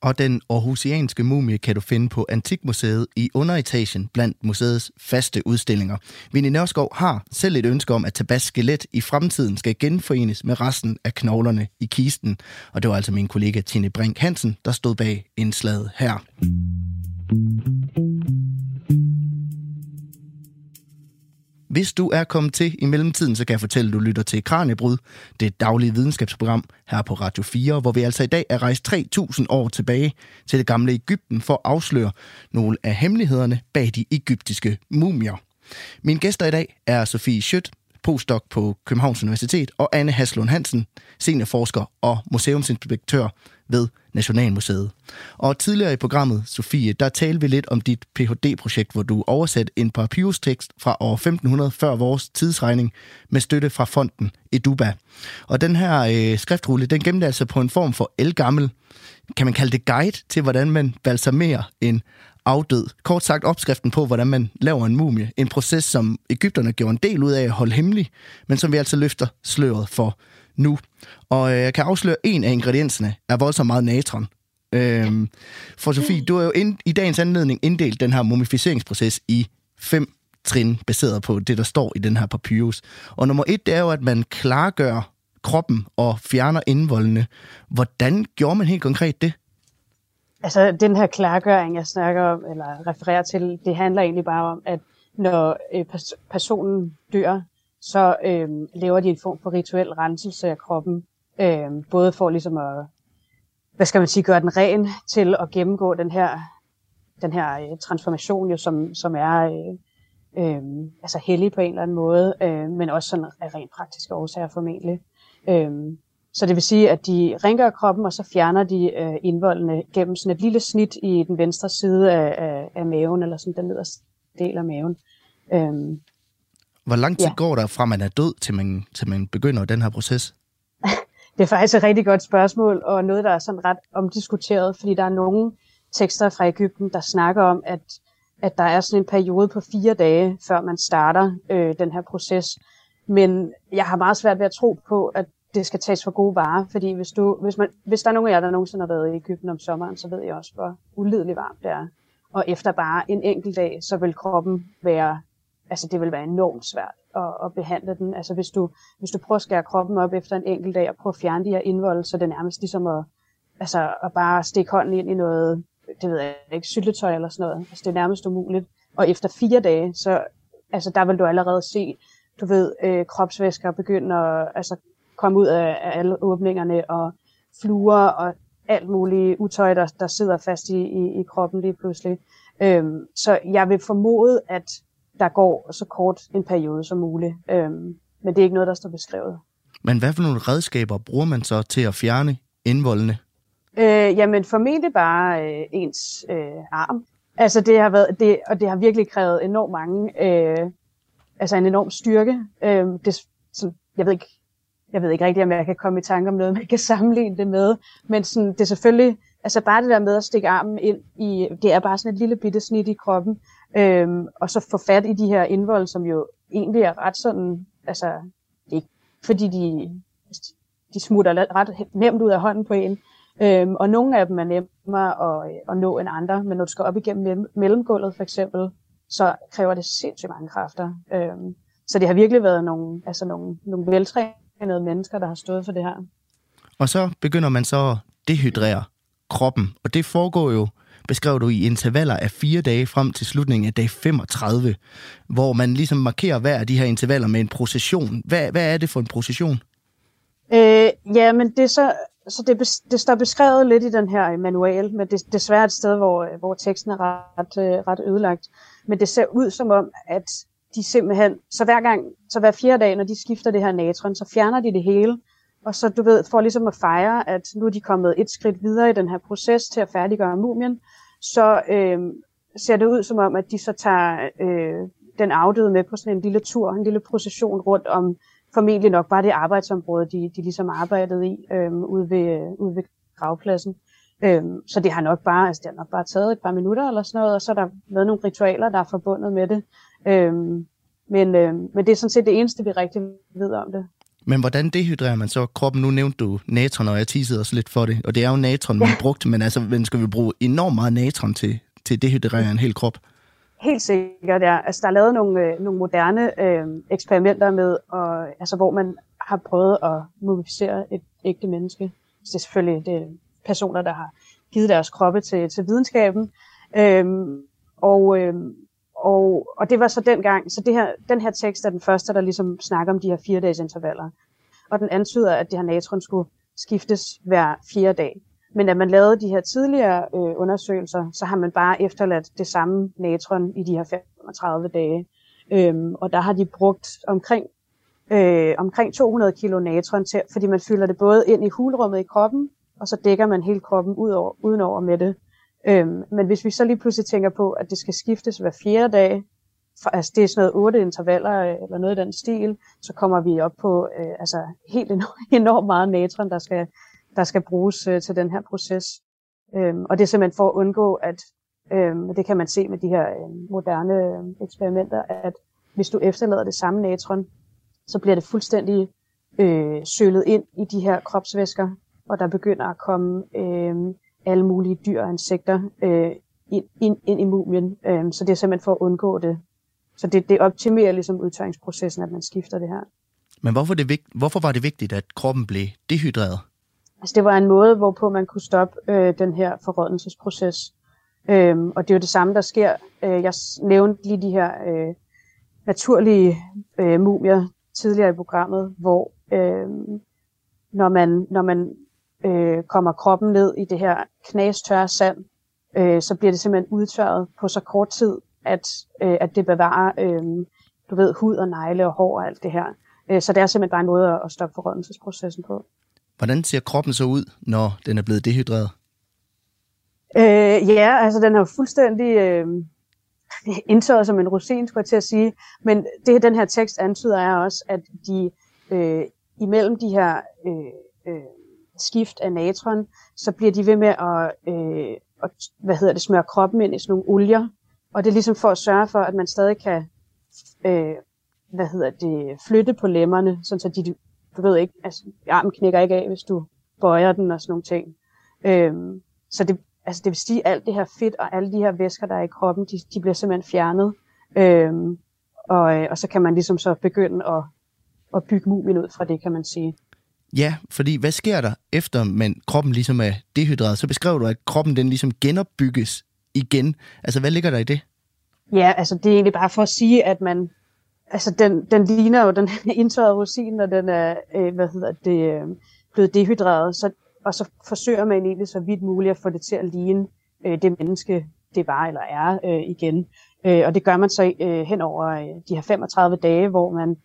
Og den aarhusianske mumie kan du finde på Antikmuseet i underetagen blandt museets faste udstillinger. Vinnie Nørskov har selv et ønske om, at Tabas skelet i fremtiden skal genforenes med resten af knoglerne i kisten. Og det var altså min kollega Tine Brink Hansen, der stod bag indslaget her. Hvis du er kommet til i mellemtiden, så kan jeg fortælle, at du lytter til Kranjebrud, det daglige videnskabsprogram her på Radio 4, hvor vi altså i dag er rejst 3.000 år tilbage til det gamle Ægypten for at afsløre nogle af hemmelighederne bag de egyptiske mumier. Mine gæster i dag er Sofie Schødt, postdoc på Københavns Universitet, og Anne Haslund Hansen, seniorforsker og museumsinspektør ved Nationalmuseet. Og tidligere i programmet, Sofie, der talte vi lidt om dit Ph.D.-projekt, hvor du oversatte en papyrustekst fra år 1500 før vores tidsregning med støtte fra fonden Eduba. Og den her øh, skriftrulle, den gemte altså på en form for elgammel, kan man kalde det guide til, hvordan man balsamerer en afdød. Kort sagt opskriften på, hvordan man laver en mumie. En proces, som Ægypterne gjorde en del ud af at holde hemmelig, men som vi altså løfter sløret for nu. Og øh, jeg kan afsløre, at en af ingredienserne er voldsomt meget natron. Øhm, for Sofie, du har jo ind, i dagens anledning inddelt den her mumificeringsproces i fem trin, baseret på det, der står i den her papyrus. Og nummer et, det er jo, at man klargør kroppen og fjerner indvoldene. Hvordan gjorde man helt konkret det? Altså, den her klargøring, jeg snakker om, eller refererer til, det handler egentlig bare om, at når øh, personen dør, så øh, laver de en form for rituel renselse af kroppen, øh, både for ligesom at, hvad skal man sige, gøre den ren til at gennemgå den her, den her øh, transformation, jo, som, som er øh, øh, altså hellig på en eller anden måde, øh, men også sådan af rent praktiske årsager formentlig. Øh, så det vil sige, at de rengør kroppen, og så fjerner de øh, indvoldene gennem sådan et lille snit i den venstre side af, af, af maven, eller sådan den nederste del af maven. Øh, hvor lang tid ja. går der fra, man er død, til man, til man begynder den her proces? det er faktisk et rigtig godt spørgsmål, og noget, der er sådan ret omdiskuteret, fordi der er nogle tekster fra Ægypten, der snakker om, at, at der er sådan en periode på fire dage, før man starter øh, den her proces. Men jeg har meget svært ved at tro på, at det skal tages for gode varer, fordi hvis, du, hvis, man, hvis der er nogen af jer, der nogensinde har været i Ægypten om sommeren, så ved jeg også, hvor ulideligt varmt det er. Og efter bare en enkelt dag, så vil kroppen være altså det vil være enormt svært at, at behandle den. Altså hvis du, hvis du prøver at skære kroppen op efter en enkelt dag og prøver at fjerne de her indvolde, så er det nærmest ligesom at, altså, at bare stikke hånden ind i noget, det ved jeg ikke, syltetøj eller sådan noget. Altså det er nærmest umuligt. Og efter fire dage, så altså, der vil du allerede se, du ved, øh, kropsvæsker begynde at altså, komme ud af, af alle åbningerne, og fluer og alt muligt utøj, der, der sidder fast i, i, i kroppen lige pludselig. Øhm, så jeg vil formode, at der går så kort en periode som muligt. Øhm, men det er ikke noget, der står beskrevet. Men hvad for nogle redskaber bruger man så til at fjerne indvoldene? Øh, jamen formentlig bare øh, ens øh, arm. Altså det har været, det, og det har virkelig krævet enormt mange, øh, altså en enorm styrke. Øh, det, sådan, jeg ved ikke, jeg ved ikke rigtigt, om jeg kan komme i tanke om noget, man kan sammenligne det med. Men sådan, det er selvfølgelig, altså bare det der med at stikke armen ind i, det er bare sådan et lille bitte snit i kroppen, Øhm, og så få fat i de her indvold, som jo egentlig er ret sådan, altså det er ikke fordi de, de smutter ret nemt ud af hånden på en, øhm, og nogle af dem er nemmere at, at nå end andre, men når du skal op igennem mellemgulvet for eksempel, så kræver det sindssygt mange kræfter. Øhm, så det har virkelig været nogle, altså nogle, nogle veltrænede mennesker, der har stået for det her. Og så begynder man så at dehydrere kroppen, og det foregår jo, beskrev du, i intervaller af fire dage frem til slutningen af dag 35, hvor man ligesom markerer hver af de her intervaller med en procession. Hvad, hvad er det for en procession? Øh, ja, men det er så, så det, det står beskrevet lidt i den her manual, men det er desværre et sted, hvor, hvor teksten er ret, øh, ret ødelagt. Men det ser ud som om, at de simpelthen, så hver gang, så hver fjerde dag, når de skifter det her natron, så fjerner de det hele, og så du ved, for ligesom at fejre, at nu er de kommet et skridt videre i den her proces til at færdiggøre mumien, så øh, ser det ud som om, at de så tager øh, den afdøde med på sådan en lille tur, en lille procession rundt om formentlig nok bare det arbejdsområde, de, de ligesom arbejdede i øhm, øh, ude, ved, ude ved gravpladsen. Øh, så det har nok bare, altså det har nok bare taget et par minutter eller sådan noget, og så er der været nogle ritualer, der er forbundet med det. Øh, men, øh, men det er sådan set det eneste, vi rigtig ved om det. Men hvordan dehydrerer man så kroppen? Nu nævnte du natron, og jeg teasede også lidt for det. Og det er jo natron, man ja. brugt, men altså, man skal vi bruge enormt meget natron til, til at dehydrere en hel krop? Helt sikkert, ja. Altså, der er lavet nogle, øh, nogle moderne øh, eksperimenter med, og, altså, hvor man har prøvet at mumificere et ægte menneske. Så det er selvfølgelig det er personer, der har givet deres kroppe til, til videnskaben. Øhm, og, øhm, og, og det var så dengang, så det her, den her tekst er den første, der ligesom snakker om de her fire dages intervaller. Og den antyder, at det her natron skulle skiftes hver fire dag. Men da man lavede de her tidligere øh, undersøgelser, så har man bare efterladt det samme natron i de her 35 dage. Øhm, og der har de brugt omkring, øh, omkring 200 kilo natron til, fordi man fylder det både ind i hulrummet i kroppen, og så dækker man hele kroppen ud over, udenover med det. Øhm, men hvis vi så lige pludselig tænker på, at det skal skiftes hver fjerde dag, for, altså det er sådan noget otte intervaller øh, eller noget i den stil, så kommer vi op på øh, altså helt enormt, enormt meget natron, der skal, der skal bruges øh, til den her proces. Øhm, og det er simpelthen for at undgå, at øhm, det kan man se med de her øh, moderne øh, eksperimenter, at hvis du efterlader det samme natron, så bliver det fuldstændig øh, sølet ind i de her kropsvæsker, og der begynder at komme øh, alle mulige dyr og insekter øh, ind, ind, ind i mumien. Øh, så det er simpelthen for at undgå det. Så det, det optimerer ligesom udtørringsprocessen, at man skifter det her. Men hvorfor, det, hvorfor var det vigtigt, at kroppen blev dehydreret? Altså det var en måde, hvorpå man kunne stoppe øh, den her forrådnelsesproces. Øhm, og det er jo det samme, der sker. Øh, jeg nævnte lige de her øh, naturlige øh, mumier tidligere i programmet, hvor øh, når man, når man øh, kommer kroppen ned i det her knastørre sand, øh, så bliver det simpelthen udtørret på så kort tid, at, øh, at det bevarer øh, du ved, hud og negle og hår og alt det her. Øh, så det er simpelthen bare en måde at stoppe forrådnelsesprocessen på. Hvordan ser kroppen så ud, når den er blevet dehydreret? Øh, ja, altså den er jo fuldstændig øh, indtørret som en rosin, skulle jeg til at sige. Men det, den her tekst antyder er også, at de øh, imellem de her øh, øh, skift af natron, så bliver de ved med at, øh, at hvad hedder det, smøre kroppen ind i sådan nogle olier. Og det er ligesom for at sørge for, at man stadig kan øh, hvad hedder det, flytte på lemmerne, sådan så de, du ved ikke, altså armen knækker ikke af, hvis du bøjer den og sådan nogle ting. Øh, så det, altså det vil sige, at alt det her fedt og alle de her væsker, der er i kroppen, de, de bliver simpelthen fjernet. Øhm, og, øh, og så kan man ligesom så begynde at, at bygge mumien ud fra det, kan man sige. Ja, fordi hvad sker der efter man, kroppen ligesom er dehydreret? Så beskrev du, at kroppen den ligesom genopbygges igen. Altså, hvad ligger der i det? Ja, altså det er egentlig bare for at sige, at man, altså den, den ligner jo den indtørrede rosin, når den er, øh, hvad hedder det, øh, blevet dehydreret, så, og så forsøger man egentlig så vidt muligt at få det til at ligne øh, det menneske, det var eller er øh, igen. Øh, og det gør man så øh, hen over øh, de her 35 dage, hvor man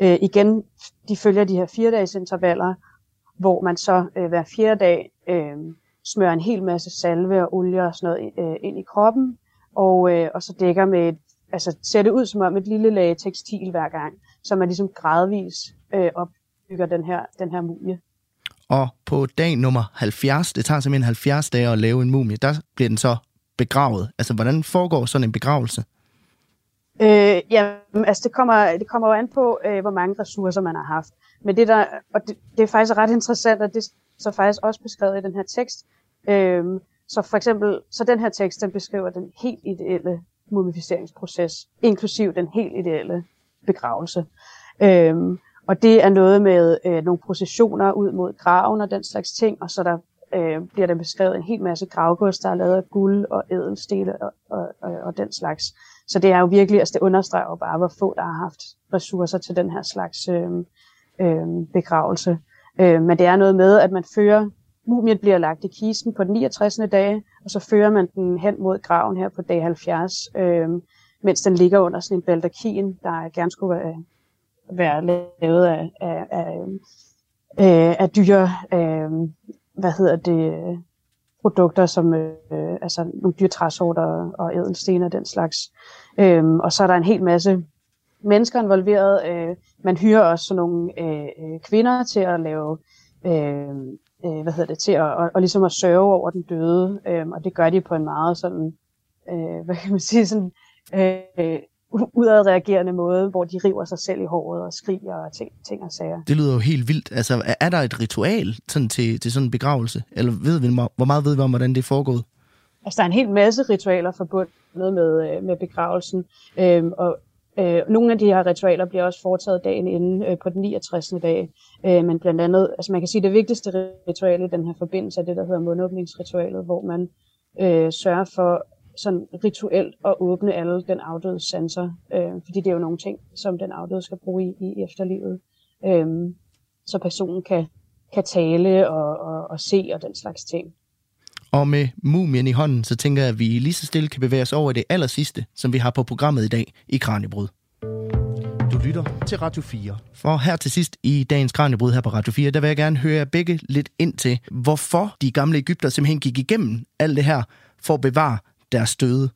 øh, igen, de følger de her fire dages intervaller, hvor man så øh, hver fjerde dag øh, smører en hel masse salve og olie og sådan noget øh, ind i kroppen, og, øh, og så dækker med et, altså ser det ud som om et lille lag tekstil hver gang, så man ligesom gradvis øh, opbygger den her, den her mumie. Og på dag nummer 70, det tager simpelthen 70 dage at lave en mumie, der bliver den så begravet. Altså, hvordan foregår sådan en begravelse? Øh, ja, altså det kommer, det kommer jo an på, øh, hvor mange ressourcer man har haft. Men det der, og det, det er faktisk ret interessant, at det er så faktisk også beskrevet i den her tekst. Øh, så for eksempel, så den her tekst, den beskriver den helt ideelle mumificeringsproces, inklusiv den helt ideelle begravelse. Øh, og det er noget med øh, nogle processioner ud mod graven og den slags ting, og så der øh, bliver der beskrevet en hel masse gravgods, der er lavet af guld og ædelstene og, og, og, og den slags. Så det er jo virkelig, altså det understreger jo bare, hvor få der har haft ressourcer til den her slags øh, øh, begravelse. Øh, men det er noget med, at man fører, mumien bliver lagt i kisten på den 69. dag, og så fører man den hen mod graven her på dag 70, øh, mens den ligger under sådan en baldakin, der gerne skulle være, være lavet af, af, af, øh, af, af dyre, øh, hvad hedder det, produkter som øh, altså nogle dyrtræsorter og ædelsten og den slags. Øhm, og så er der en hel masse mennesker involveret. Øh, man hyrer også sådan nogle øh, øh, kvinder til at lave, øh, øh, hvad hedder det, til at, og, og ligesom at sørge over den døde. Øh, og det gør de på en meget sådan, øh, hvad kan man sige, sådan øh, øh udadreagerende måde, hvor de river sig selv i håret og skriger og ting, ting og sager. Det lyder jo helt vildt. Altså, er der et ritual sådan til, til sådan en begravelse? Eller ved vi, hvor meget ved vi om, hvordan det er foregået? Altså, der er en hel masse ritualer forbundet med, øh, med begravelsen. Øhm, og øh, nogle af de her ritualer bliver også foretaget dagen inden øh, på den 69. dag. Øh, men blandt andet, altså man kan sige, at det vigtigste ritual i den her forbindelse er det, der hedder mundåbningsritualet, hvor man øh, sørger for sådan rituelt at åbne alle den afdøde sanser, øh, fordi det er jo nogle ting, som den afdøde skal bruge i, i efterlivet, øh, så personen kan, kan tale og, og, og se og den slags ting. Og med mumien i hånden, så tænker jeg, at vi lige så stille kan bevæge os over i det aller sidste, som vi har på programmet i dag i Kranjebrud. Du lytter til Radio 4. For her til sidst i dagens Kranjebrud her på Radio 4, der vil jeg gerne høre jer begge lidt ind til, hvorfor de gamle Ægypter simpelthen gik igennem alt det her for at bevare deres døde.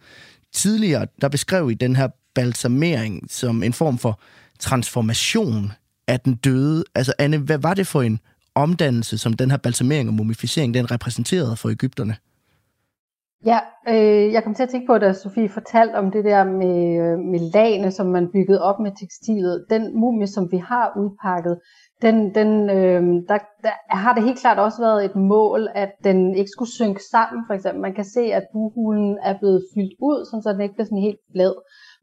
Tidligere, der beskrev I den her balsamering som en form for transformation af den døde. Altså Anne, hvad var det for en omdannelse, som den her balsamering og mumificering, den repræsenterede for Ægypterne? Ja, øh, jeg kom til at tænke på, da Sofie fortalte om det der med, øh, med lagene, som man byggede op med tekstilet. Den mumie, som vi har udpakket, den, den, øh, der, der har det helt klart også været et mål, at den ikke skulle synke sammen. For eksempel, man kan se, at buhulen er blevet fyldt ud, så den ikke bliver sådan helt blad.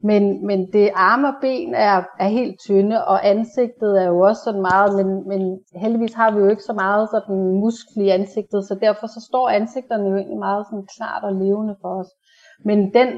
Men, men det arme og ben er, er helt tynde, og ansigtet er jo også sådan meget, men, men heldigvis har vi jo ikke så meget sådan muskel i ansigtet, så derfor så står ansigterne jo egentlig meget sådan klart og levende for os. Men den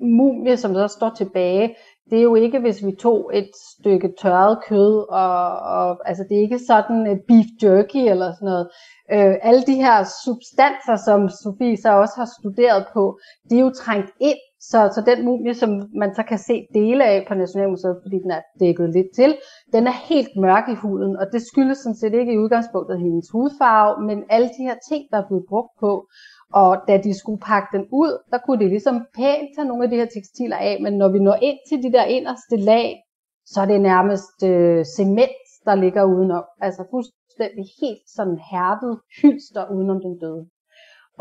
mumie, som så står tilbage, det er jo ikke, hvis vi tog et stykke tørret kød, og, og altså det er ikke sådan et beef jerky eller sådan noget. Øh, alle de her substanser, som Sofie så også har studeret på, de er jo trængt ind så, så den mumie, som man så kan se dele af på Nationalmuseet, fordi den er dækket lidt til, den er helt mørk i huden, og det skyldes sådan set ikke i udgangspunktet hendes hudfarve, men alle de her ting, der er blevet brugt på. Og da de skulle pakke den ud, der kunne de ligesom pænt tage nogle af de her tekstiler af, men når vi når ind til de der inderste lag, så er det nærmest øh, cement, der ligger udenom. Altså fuldstændig helt sådan hærdet hylster udenom den døde.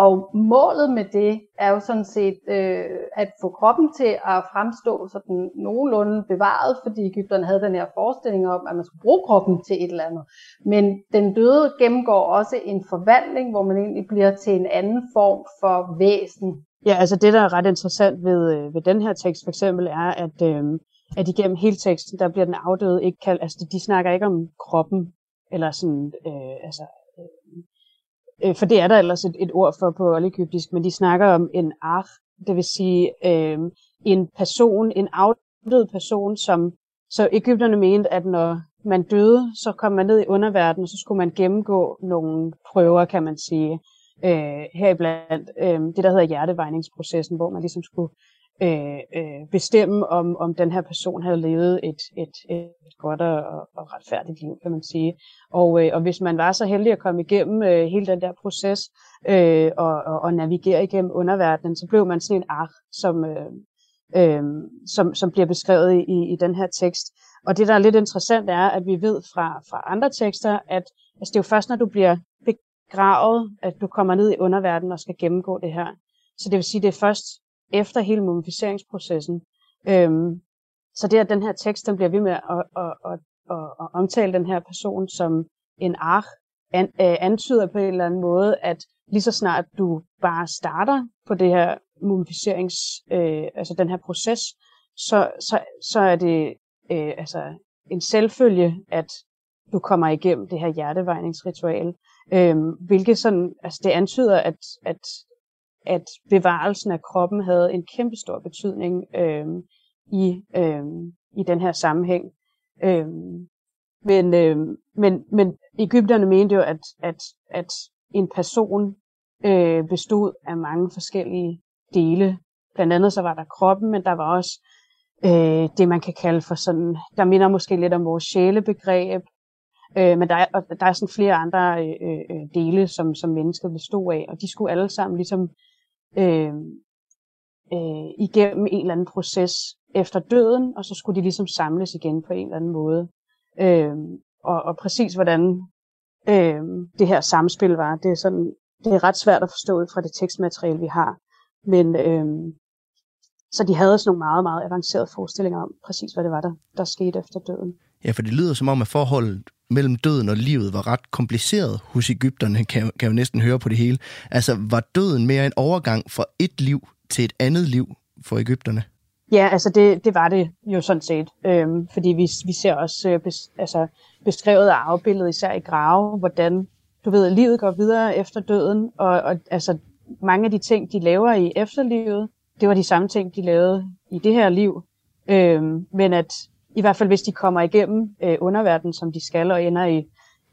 Og målet med det er jo sådan set øh, at få kroppen til at fremstå sådan nogenlunde bevaret, fordi Ægypterne havde den her forestilling om, at man skulle bruge kroppen til et eller andet. Men den døde gennemgår også en forvandling, hvor man egentlig bliver til en anden form for væsen. Ja, altså det, der er ret interessant ved, øh, ved den her tekst for eksempel, er, at, øh, at igennem hele teksten, der bliver den afdøde ikke kaldt, altså de snakker ikke om kroppen, eller sådan, øh, altså øh, for det er der ellers et, et ord for på oldegyptisk, men de snakker om en ar, det vil sige øh, en person, en afdød person, som så Ægypterne mente, at når man døde, så kom man ned i underverdenen, og så skulle man gennemgå nogle prøver, kan man sige, øh, heriblandt øh, det, der hedder hjertevejningsprocessen, hvor man ligesom skulle øh, øh, bestemme, om, om den her person havde levet et, et, et godt og, og retfærdigt liv, kan man sige. Og, øh, og hvis man var så heldig at komme igennem øh, hele den der proces øh, og, og, og navigere igennem underverdenen, så blev man sådan en ar, som, øh, øh, som, som bliver beskrevet i, i den her tekst. Og det, der er lidt interessant, er, at vi ved fra, fra andre tekster, at altså, det er jo først, når du bliver begravet, at du kommer ned i underverdenen og skal gennemgå det her. Så det vil sige, det er først efter hele mumificeringsprocessen, øhm, så det, at den her tekst, den bliver ved med at, at, at, at, at, omtale den her person som en ark, an, øh, antyder på en eller anden måde, at lige så snart du bare starter på det her mumificerings, øh, altså den her proces, så, så, så er det øh, altså en selvfølge, at du kommer igennem det her hjertevejningsritual, øh, hvilket sådan, altså det antyder, at, at, at bevarelsen af kroppen havde en kæmpe stor betydning øh, i, øh, i den her sammenhæng. Øh, men, øh, men, men Ægypterne mente jo, at, at, at en person øh, bestod af mange forskellige dele. Blandt andet så var der kroppen, men der var også øh, det, man kan kalde for sådan, der minder måske lidt om vores sjælebegreb, øh, men der er, der er sådan flere andre øh, øh, øh, dele, som, som mennesket bestod af, og de skulle alle sammen ligesom øh, øh, igennem en eller anden proces efter døden, og så skulle de ligesom samles igen på en eller anden måde. Øh, og, og præcis hvordan øh, det her samspil var, det er, sådan, det er ret svært at forstå ud fra det tekstmateriale, vi har. Men øh, så de havde sådan nogle meget, meget avancerede forestillinger om præcis, hvad det var, der, der skete efter døden. Ja, for det lyder som om, at forholdet mellem døden og livet var ret kompliceret hos Ægypterne, kan, kan jeg jo næsten høre på det hele. Altså, var døden mere en overgang fra et liv til et andet liv for Ægypterne? Ja, altså det, det var det jo sådan set. Øhm, fordi vi, vi ser også øh, bes, altså beskrevet og afbildet, især i grave, hvordan du ved, livet går videre efter døden, og, og altså mange af de ting, de laver i efterlivet, det var de samme ting, de lavede i det her liv. Øhm, men at i hvert fald hvis de kommer igennem øh, underverdenen, som de skal, og ender i,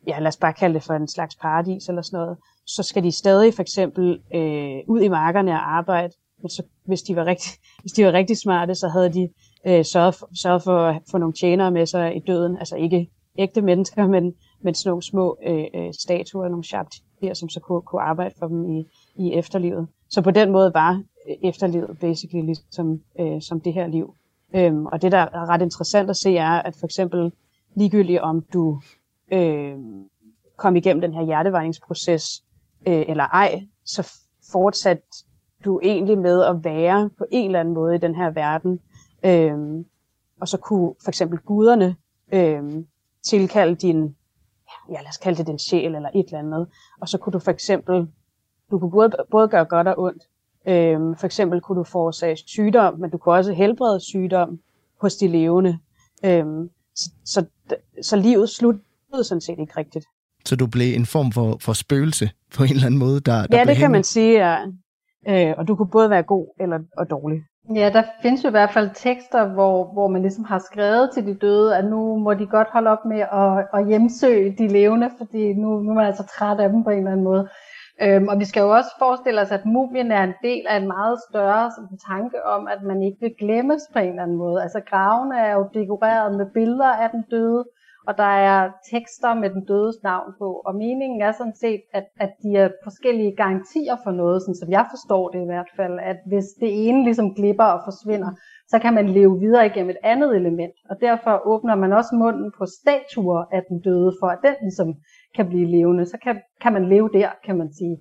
ja lad os bare kalde det for en slags paradis eller sådan noget, så skal de stadig for eksempel øh, ud i markerne og arbejde. Men så, hvis, de var rigtig, hvis de var rigtig smarte, så havde de øh, sørget, for, sørget for at få nogle tjenere med sig i døden. Altså ikke ægte mennesker, men, men sådan nogle små øh, øh statuer, nogle shabtier, som så kunne, kunne arbejde for dem i, i efterlivet. Så på den måde var øh, efterlivet basically ligesom øh, som det her liv. Øhm, og det, der er ret interessant at se, er, at for eksempel ligegyldigt om du øh, kom igennem den her hjertevejningsproces øh, eller ej, så fortsat du egentlig med at være på en eller anden måde i den her verden. Øh, og så kunne for eksempel guderne øh, tilkalde din, ja lad os kalde det din sjæl eller et eller andet. Og så kunne du for eksempel, du kunne både, både gøre godt og ondt. Øhm, for eksempel kunne du forårsage sygdom, men du kunne også helbrede sygdom hos de levende. Øhm, så, så, så livet sluttede sådan set ikke rigtigt. Så du blev en form for, for spøgelse på en eller anden måde? Der, der ja, det kan man sige, ja. Øh, og du kunne både være god eller og dårlig. Ja, der findes jo i hvert fald tekster, hvor, hvor man ligesom har skrevet til de døde, at nu må de godt holde op med at, at hjemsøge de levende, fordi nu, nu er man altså træt af dem på en eller anden måde. Øhm, og vi skal jo også forestille os, at mumien er en del af en meget større sådan, tanke om, at man ikke vil glemmes på en eller anden måde. Altså gravene er jo dekoreret med billeder af den døde, og der er tekster med den dødes navn på. Og meningen er sådan set, at, at de er forskellige garantier for noget, sådan som jeg forstår det i hvert fald, at hvis det ene ligesom glipper og forsvinder, så kan man leve videre igennem et andet element. Og derfor åbner man også munden på statuer af den døde, for at den ligesom kan blive levende. Så kan, kan man leve der, kan man sige.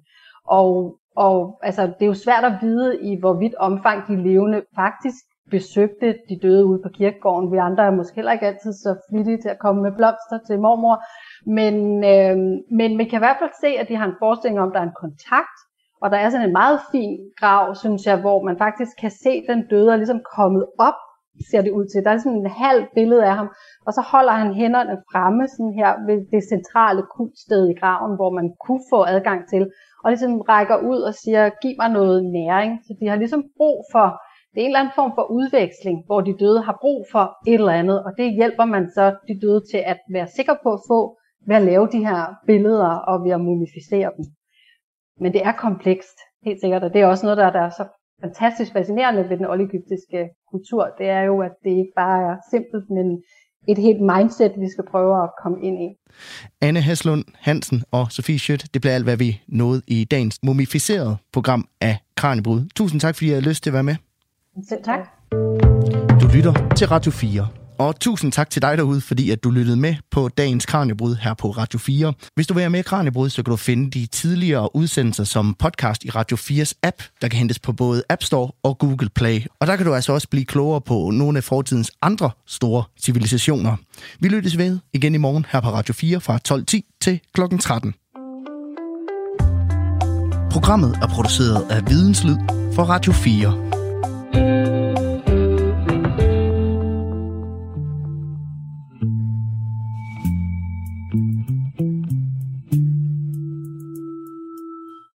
Og, og altså, det er jo svært at vide, i hvorvidt omfang de levende faktisk besøgte de døde ude på kirkegården. Vi andre er måske heller ikke altid så flittige til at komme med blomster til mormor. Men, øh, men man kan i hvert fald se, at de har en forestilling om, at der er en kontakt. Og der er sådan en meget fin grav, synes jeg, hvor man faktisk kan se, den døde er ligesom kommet op, ser det ud til. Der er sådan en halv billede af ham, og så holder han hænderne fremme sådan her ved det centrale kultsted i graven, hvor man kunne få adgang til, og ligesom rækker ud og siger, giv mig noget næring. Så de har ligesom brug for det er en eller anden form for udveksling, hvor de døde har brug for et eller andet, og det hjælper man så de døde til at være sikker på at få ved at lave de her billeder og ved at mumificere dem. Men det er komplekst, helt sikkert, og det er også noget, der, der er så fantastisk fascinerende ved den oldegyptiske kultur. Det er jo, at det ikke bare er simpelt, men et helt mindset, vi skal prøve at komme ind i. Anne Haslund Hansen og Sofie Schødt, det bliver alt, hvad vi nåede i dagens mumificerede program af Kranjebrud. Tusind tak, fordi I har lyst til at være med. Selv tak. Du lytter til Radio 4. Og tusind tak til dig derude, fordi at du lyttede med på dagens Kranjebrud her på Radio 4. Hvis du vil have med Kranjebrud, så kan du finde de tidligere udsendelser som podcast i Radio 4's app, der kan hentes på både App Store og Google Play. Og der kan du altså også blive klogere på nogle af fortidens andre store civilisationer. Vi lyttes ved igen i morgen her på Radio 4 fra 12.10 til kl. 13. Programmet er produceret af Videnslyd for Radio 4.